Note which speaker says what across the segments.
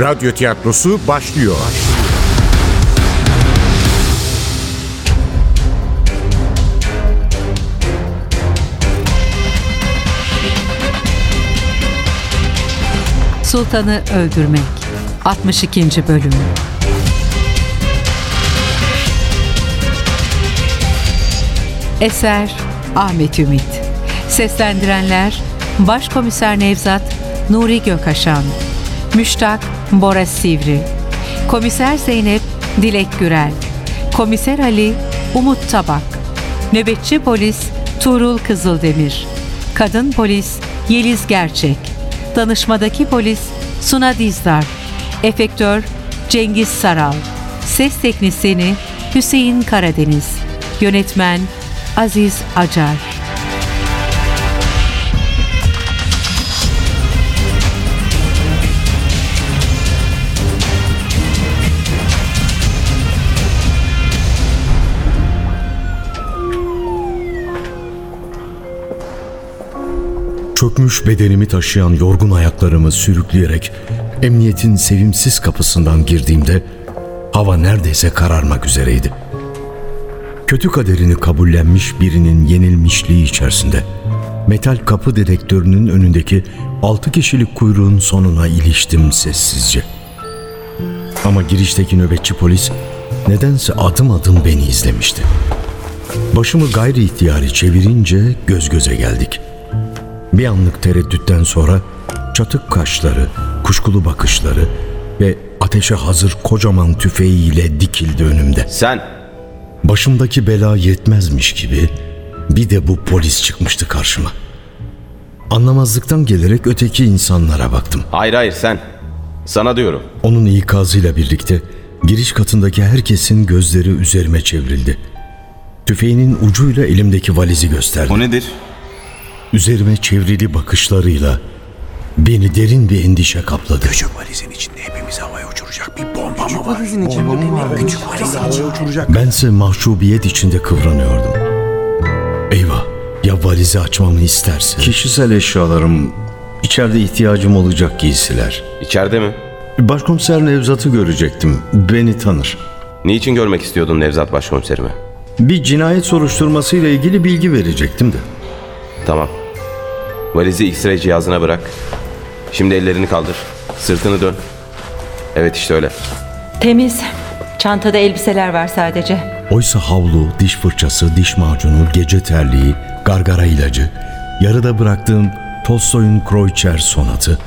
Speaker 1: Radyo tiyatrosu başlıyor.
Speaker 2: Sultanı Öldürmek 62. Bölüm Eser Ahmet Ümit Seslendirenler Başkomiser Nevzat Nuri Gökaşan Müştak Bora Sivri. Komiser Zeynep Dilek Gürel. Komiser Ali Umut Tabak. Nöbetçi Polis Tuğrul Kızıldemir. Kadın Polis Yeliz Gerçek. Danışmadaki Polis Suna Dizdar. Efektör Cengiz Saral. Ses Teknisini Hüseyin Karadeniz. Yönetmen Aziz Acar
Speaker 3: Çökmüş bedenimi taşıyan yorgun ayaklarımı sürükleyerek emniyetin sevimsiz kapısından girdiğimde hava neredeyse kararmak üzereydi. Kötü kaderini kabullenmiş birinin yenilmişliği içerisinde metal kapı dedektörünün önündeki altı kişilik kuyruğun sonuna iliştim sessizce. Ama girişteki nöbetçi polis nedense adım adım beni izlemişti. Başımı gayri ihtiyari çevirince göz göze geldik.'' Bir anlık tereddütten sonra çatık kaşları, kuşkulu bakışları ve ateşe hazır kocaman tüfeğiyle dikildi önümde.
Speaker 4: Sen
Speaker 3: Başımdaki bela yetmezmiş gibi bir de bu polis çıkmıştı karşıma. Anlamazlıktan gelerek öteki insanlara baktım.
Speaker 4: hayır hayır sen. Sana diyorum.
Speaker 3: Onun ikazıyla birlikte giriş katındaki herkesin gözleri üzerime çevrildi. Tüfeğinin ucuyla elimdeki valizi gösterdi.
Speaker 5: O nedir?
Speaker 3: Üzerime çevrili bakışlarıyla beni derin bir endişe kapladı.
Speaker 6: Küçük valizin içinde hepimizi havaya uçuracak bir bomba mı var? Valizin içinde bomba var. Küçük valizin havaya uçuracak.
Speaker 3: Bense mahcubiyet içinde kıvranıyordum. Eyvah, ya valizi açmamı isterse? Kişisel eşyalarım, içeride ihtiyacım olacak giysiler.
Speaker 4: İçeride mi?
Speaker 3: Başkomiser Nevzat'ı görecektim. Beni tanır.
Speaker 4: Niçin görmek istiyordun Nevzat Başkomiserimi?
Speaker 3: Bir cinayet soruşturmasıyla ilgili bilgi verecektim de.
Speaker 4: Tamam. Valizi X-ray cihazına bırak. Şimdi ellerini kaldır. Sırtını dön. Evet işte öyle.
Speaker 7: Temiz. Çantada elbiseler var sadece.
Speaker 3: Oysa havlu, diş fırçası, diş macunu, gece terliği, gargara ilacı, yarıda bıraktığım Tolstoy'un Kroiçer sonatı,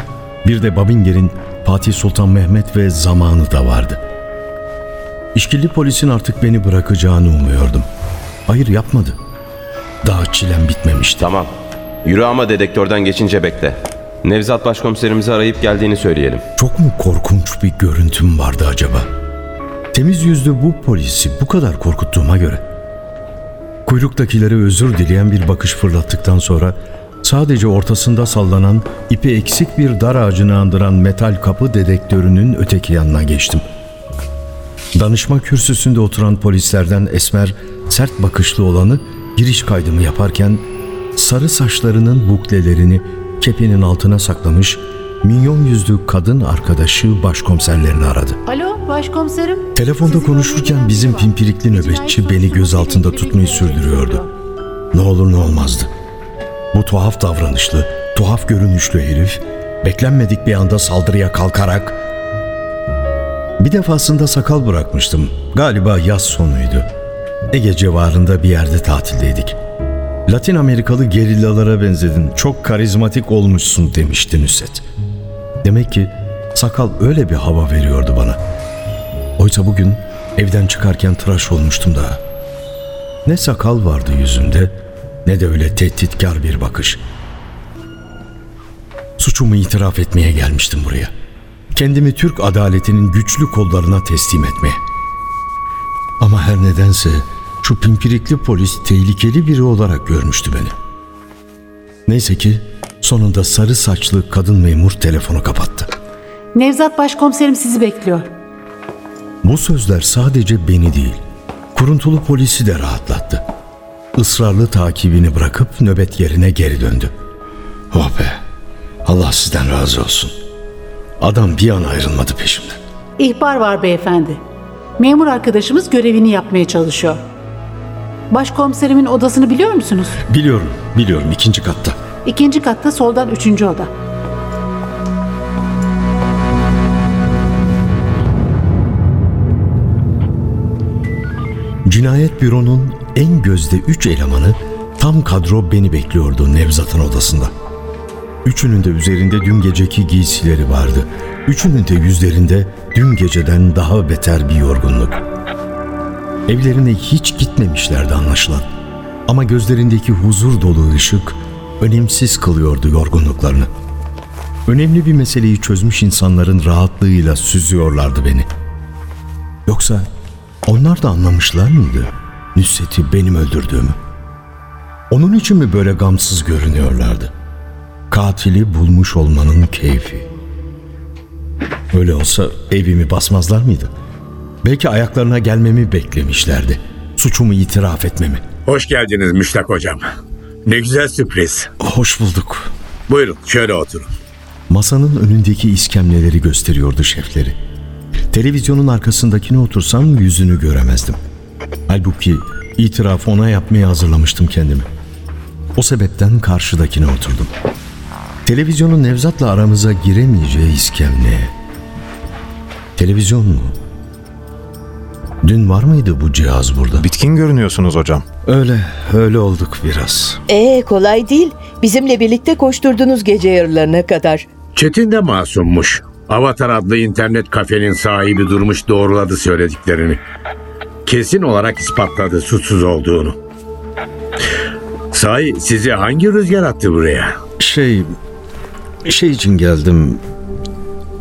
Speaker 3: bir de Babinger'in Fatih Sultan Mehmet ve zamanı da vardı. İşkilli polisin artık beni bırakacağını umuyordum. Hayır yapmadı. Daha çilem bitmemişti.
Speaker 4: Tamam. Yürü ama dedektörden geçince bekle. Nevzat Başkomiserimizi arayıp geldiğini söyleyelim.
Speaker 3: Çok mu korkunç bir görüntüm vardı acaba? Temiz yüzlü bu polisi bu kadar korkuttuğuma göre. Kuyruktakilere özür dileyen bir bakış fırlattıktan sonra sadece ortasında sallanan ipi eksik bir dar ağacını andıran metal kapı dedektörünün öteki yanına geçtim. Danışma kürsüsünde oturan polislerden esmer, sert bakışlı olanı giriş kaydımı yaparken sarı saçlarının buklelerini kepinin altına saklamış minyon yüzlü kadın arkadaşı başkomiserlerini aradı.
Speaker 8: Alo başkomiserim.
Speaker 3: Telefonda
Speaker 8: Sizi
Speaker 3: konuşurken bizim pimpirikli nöbetçi beni göz altında tutmayı
Speaker 8: bilgi
Speaker 3: sürdürüyordu. Ne olur ne olmazdı. Bu tuhaf davranışlı, tuhaf görünüşlü herif beklenmedik bir anda saldırıya kalkarak bir defasında sakal bırakmıştım. Galiba yaz sonuydu. Ege civarında bir yerde tatildeydik. Latin Amerikalı gerillalara benzedin, çok karizmatik olmuşsun demişti Nusret. Demek ki sakal öyle bir hava veriyordu bana. Oysa bugün evden çıkarken tıraş olmuştum daha. Ne sakal vardı yüzünde ne de öyle tehditkar bir bakış. Suçumu itiraf etmeye gelmiştim buraya. Kendimi Türk adaletinin güçlü kollarına teslim etmeye. Ama her nedense şu pimpirikli polis tehlikeli biri olarak görmüştü beni. Neyse ki sonunda sarı saçlı kadın memur telefonu kapattı.
Speaker 8: Nevzat başkomiserim sizi bekliyor.
Speaker 3: Bu sözler sadece beni değil, kuruntulu polisi de rahatlattı. Israrlı takibini bırakıp nöbet yerine geri döndü. Oh be, Allah sizden razı olsun. Adam bir an ayrılmadı peşimden.
Speaker 8: İhbar var beyefendi. Memur arkadaşımız görevini yapmaya çalışıyor. Başkomiserimin odasını biliyor musunuz?
Speaker 3: Biliyorum, biliyorum ikinci katta.
Speaker 8: İkinci katta soldan üçüncü oda.
Speaker 3: Cinayet büronun en gözde üç elemanı tam kadro beni bekliyordu Nevzat'ın odasında. Üçünün de üzerinde dün geceki giysileri vardı. Üçünün de yüzlerinde dün geceden daha beter bir yorgunluk. Evlerine hiç gitmemişlerdi anlaşılan. Ama gözlerindeki huzur dolu ışık önemsiz kılıyordu yorgunluklarını. Önemli bir meseleyi çözmüş insanların rahatlığıyla süzüyorlardı beni. Yoksa onlar da anlamışlar mıydı Nusret'i benim öldürdüğümü? Onun için mi böyle gamsız görünüyorlardı? Katili bulmuş olmanın keyfi. Öyle olsa evimi basmazlar mıydı? Belki ayaklarına gelmemi beklemişlerdi. Suçumu itiraf etmemi.
Speaker 6: Hoş geldiniz Müştak hocam. Ne güzel sürpriz.
Speaker 3: Hoş bulduk.
Speaker 6: Buyurun şöyle oturun.
Speaker 3: Masanın önündeki iskemleleri gösteriyordu şefleri. Televizyonun arkasındakine otursam yüzünü göremezdim. Halbuki itiraf ona yapmaya hazırlamıştım kendimi. O sebepten karşıdakine oturdum. Televizyonun Nevzat'la aramıza giremeyeceği iskemle. Televizyon mu? Dün var mıydı bu cihaz burada?
Speaker 5: Bitkin görünüyorsunuz hocam.
Speaker 3: Öyle, öyle olduk biraz.
Speaker 9: Ee kolay değil. Bizimle birlikte koşturdunuz gece yarılarına kadar.
Speaker 6: Çetin de masummuş. Avatar adlı internet kafenin sahibi durmuş doğruladı söylediklerini. Kesin olarak ispatladı suçsuz olduğunu. Sahi sizi hangi rüzgar attı buraya?
Speaker 3: Şey, şey için geldim.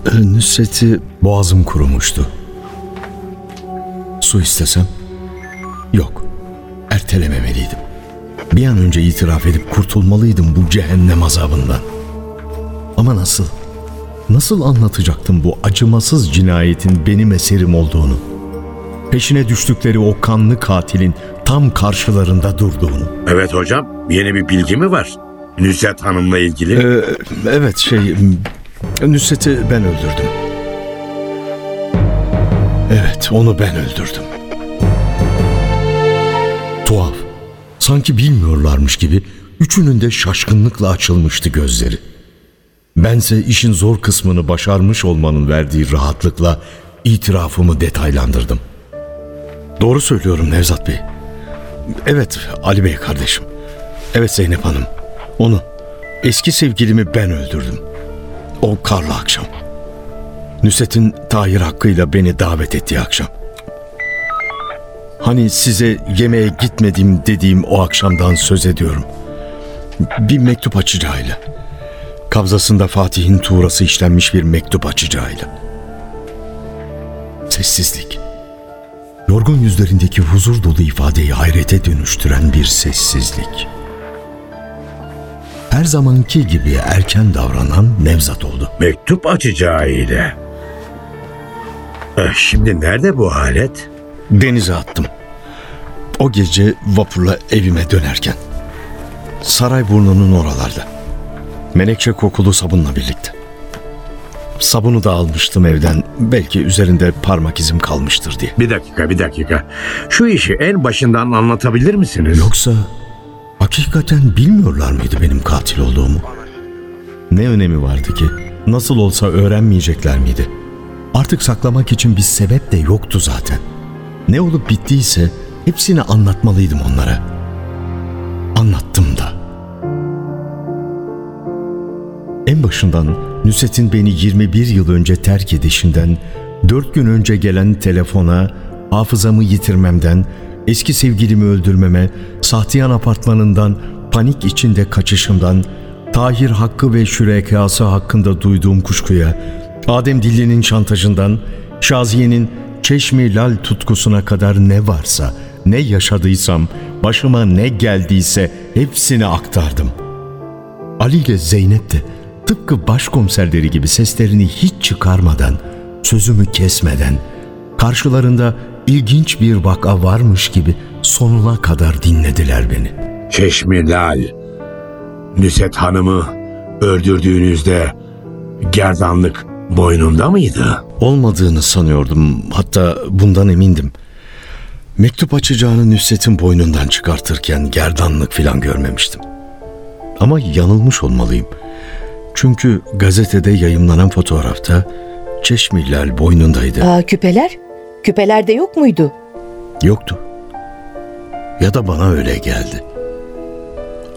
Speaker 3: Ee, Nusret'i boğazım kurumuştu. Su istesem? Yok. Ertelememeliydim. Bir an önce itiraf edip kurtulmalıydım bu cehennem azabından. Ama nasıl? Nasıl anlatacaktım bu acımasız cinayetin benim eserim olduğunu? Peşine düştükleri o kanlı katilin tam karşılarında durduğunu.
Speaker 6: Evet hocam yeni bir bilgi mi var? Nusret Hanım'la ilgili.
Speaker 3: Ee, evet şey Nusret'i ben öldürdüm. Evet onu ben öldürdüm. Tuhaf. Sanki bilmiyorlarmış gibi üçünün de şaşkınlıkla açılmıştı gözleri. Bense işin zor kısmını başarmış olmanın verdiği rahatlıkla itirafımı detaylandırdım. Doğru söylüyorum Nevzat Bey. Evet Ali Bey kardeşim. Evet Zeynep Hanım. Onu, eski sevgilimi ben öldürdüm. O karlı akşam. Nusret'in Tahir hakkıyla beni davet ettiği akşam. Hani size yemeğe gitmedim dediğim o akşamdan söz ediyorum. Bir mektup açacağıyla. Kabzasında Fatih'in tuğrası işlenmiş bir mektup açacağıyla. Sessizlik. Yorgun yüzlerindeki huzur dolu ifadeyi hayrete dönüştüren bir sessizlik. Her zamanki gibi erken davranan Nevzat oldu.
Speaker 6: Mektup açacağıyla. Şimdi nerede bu alet?
Speaker 3: Denize attım. O gece vapurla evime dönerken. Sarayburnu'nun oralarda. Menekşe kokulu sabunla birlikte. Sabunu da almıştım evden. Belki üzerinde parmak izim kalmıştır diye.
Speaker 6: Bir dakika bir dakika. Şu işi en başından anlatabilir misiniz?
Speaker 3: Yoksa hakikaten bilmiyorlar mıydı benim katil olduğumu? Ne önemi vardı ki? Nasıl olsa öğrenmeyecekler miydi? Artık saklamak için bir sebep de yoktu zaten. Ne olup bittiyse hepsini anlatmalıydım onlara. Anlattım da. En başından Nusret'in beni 21 yıl önce terk edişinden, 4 gün önce gelen telefona, hafızamı yitirmemden, eski sevgilimi öldürmeme, Sahtiyan apartmanından panik içinde kaçışımdan, Tahir Hakkı ve şürekası hakkında duyduğum kuşkuya, Adem Dilli'nin şantajından, Şaziye'nin Çeşmi Lal tutkusuna kadar ne varsa, ne yaşadıysam, başıma ne geldiyse hepsini aktardım. Ali ile Zeynep de tıpkı başkomiserleri gibi seslerini hiç çıkarmadan, sözümü kesmeden, karşılarında ilginç bir vaka varmış gibi sonuna kadar dinlediler beni.
Speaker 6: Çeşmi Lal. Nusret Hanım'ı öldürdüğünüzde gerdanlık boynunda mıydı?
Speaker 3: Olmadığını sanıyordum. Hatta bundan emindim. Mektup açacağını Nüsret'in boynundan çıkartırken gerdanlık filan görmemiştim. Ama yanılmış olmalıyım. Çünkü gazetede yayımlanan fotoğrafta Çeşmillal boynundaydı.
Speaker 9: Aa, küpeler? Küpelerde yok muydu?
Speaker 3: Yoktu. Ya da bana öyle geldi.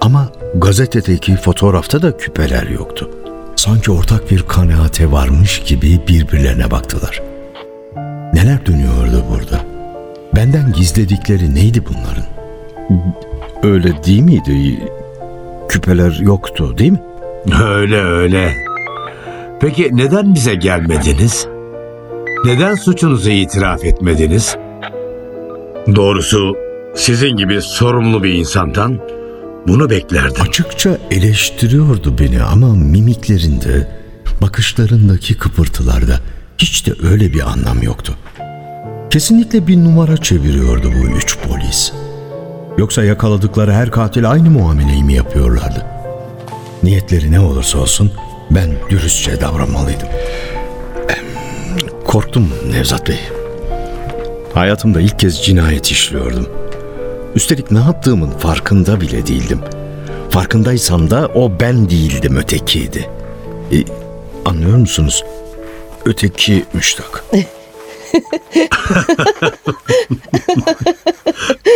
Speaker 3: Ama gazetedeki fotoğrafta da küpeler yoktu. Sanki ortak bir kanaate varmış gibi birbirlerine baktılar. Neler dönüyordu burada? Benden gizledikleri neydi bunların? Öyle değil miydi? Küpeler yoktu değil mi?
Speaker 6: Öyle öyle. Peki neden bize gelmediniz? Neden suçunuzu itiraf etmediniz? Doğrusu sizin gibi sorumlu bir insandan bunu beklerdim.
Speaker 3: Açıkça eleştiriyordu beni ama mimiklerinde, bakışlarındaki kıpırtılarda hiç de öyle bir anlam yoktu. Kesinlikle bir numara çeviriyordu bu üç polis. Yoksa yakaladıkları her katil aynı muameleyi mi yapıyorlardı? Niyetleri ne olursa olsun ben dürüstçe davranmalıydım. Korktum Nevzat Bey. Hayatımda ilk kez cinayet işliyordum. Üstelik ne yaptığımın farkında bile değildim. Farkındaysam da o ben değildim ötekiydi. E, anlıyor musunuz? Öteki müştak.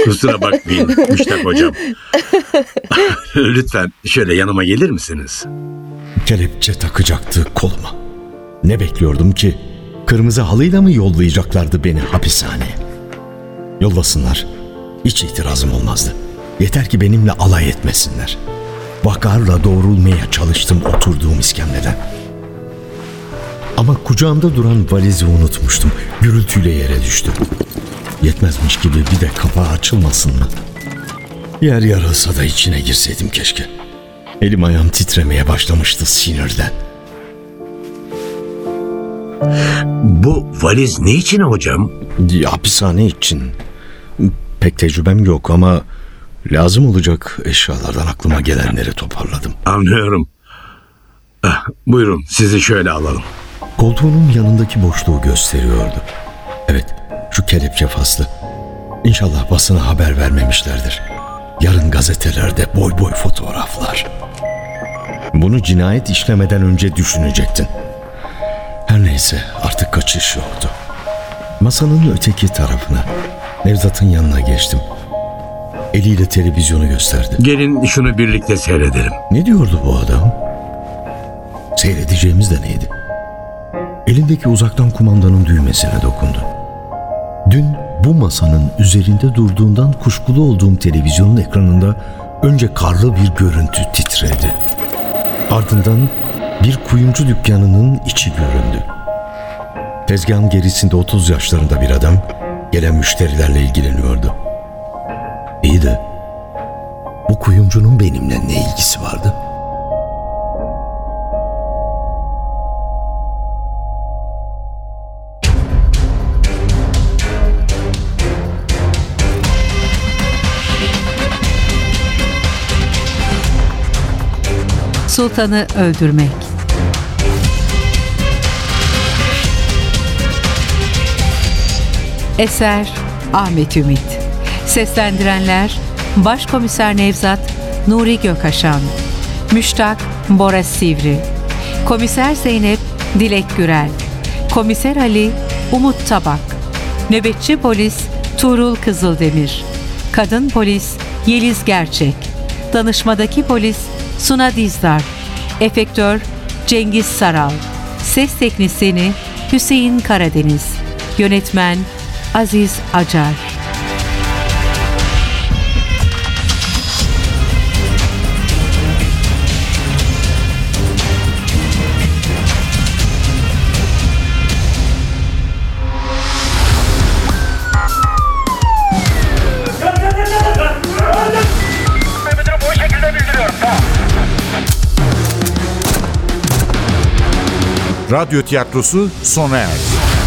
Speaker 6: Kusura bakmayın Müştak hocam. Lütfen şöyle yanıma gelir misiniz?
Speaker 3: Kelepçe takacaktı koluma. Ne bekliyordum ki? Kırmızı halıyla mı yollayacaklardı beni hapishaneye? Yollasınlar. Hiç itirazım olmazdı. Yeter ki benimle alay etmesinler. Vakarla doğrulmaya çalıştım oturduğum iskemleden. Ama kucağımda duran valizi unutmuştum. Gürültüyle yere düştü. Yetmezmiş gibi bir de kapağı açılmasın mı? Yer yarılsa da içine girseydim keşke. Elim ayağım titremeye başlamıştı sinirden.
Speaker 6: Bu valiz ne için hocam?
Speaker 3: Hapishane için pek tecrübem yok ama lazım olacak eşyalardan aklıma gelenleri toparladım.
Speaker 6: Anlıyorum. Ah, buyurun sizi şöyle alalım.
Speaker 3: Koltuğunun yanındaki boşluğu gösteriyordu. Evet, şu kelepçe faslı. İnşallah basına haber vermemişlerdir. Yarın gazetelerde boy boy fotoğraflar. Bunu cinayet işlemeden önce düşünecektin. Her neyse artık kaçış yoktu. Masanın öteki tarafına, Nevzat'ın yanına geçtim. Eliyle televizyonu gösterdi.
Speaker 6: Gelin şunu birlikte seyredelim.
Speaker 3: Ne diyordu bu adam? Seyredeceğimiz de neydi? Elindeki uzaktan kumandanın düğmesine dokundu. Dün bu masanın üzerinde durduğundan kuşkulu olduğum televizyonun ekranında önce karlı bir görüntü titredi. Ardından bir kuyumcu dükkanının içi göründü. Tezgahın gerisinde 30 yaşlarında bir adam gelen müşterilerle ilgileniyordu. İyi de bu kuyumcunun benimle ne ilgisi vardı?
Speaker 2: Sultanı öldürmek. Eser Ahmet Ümit. Seslendirenler Başkomiser Nevzat Nuri Gökaşan. Müştak Bora Sivri. Komiser Zeynep Dilek Gürel. Komiser Ali Umut Tabak. Nöbetçi Polis Tuğrul Kızıldemir. Kadın Polis Yeliz Gerçek. Danışmadaki Polis Suna Dizdar. Efektör Cengiz Saral. Ses Teknisini Hüseyin Karadeniz. Yönetmen Aziz Acar.
Speaker 1: Radyo tiyatrosu sona erdi.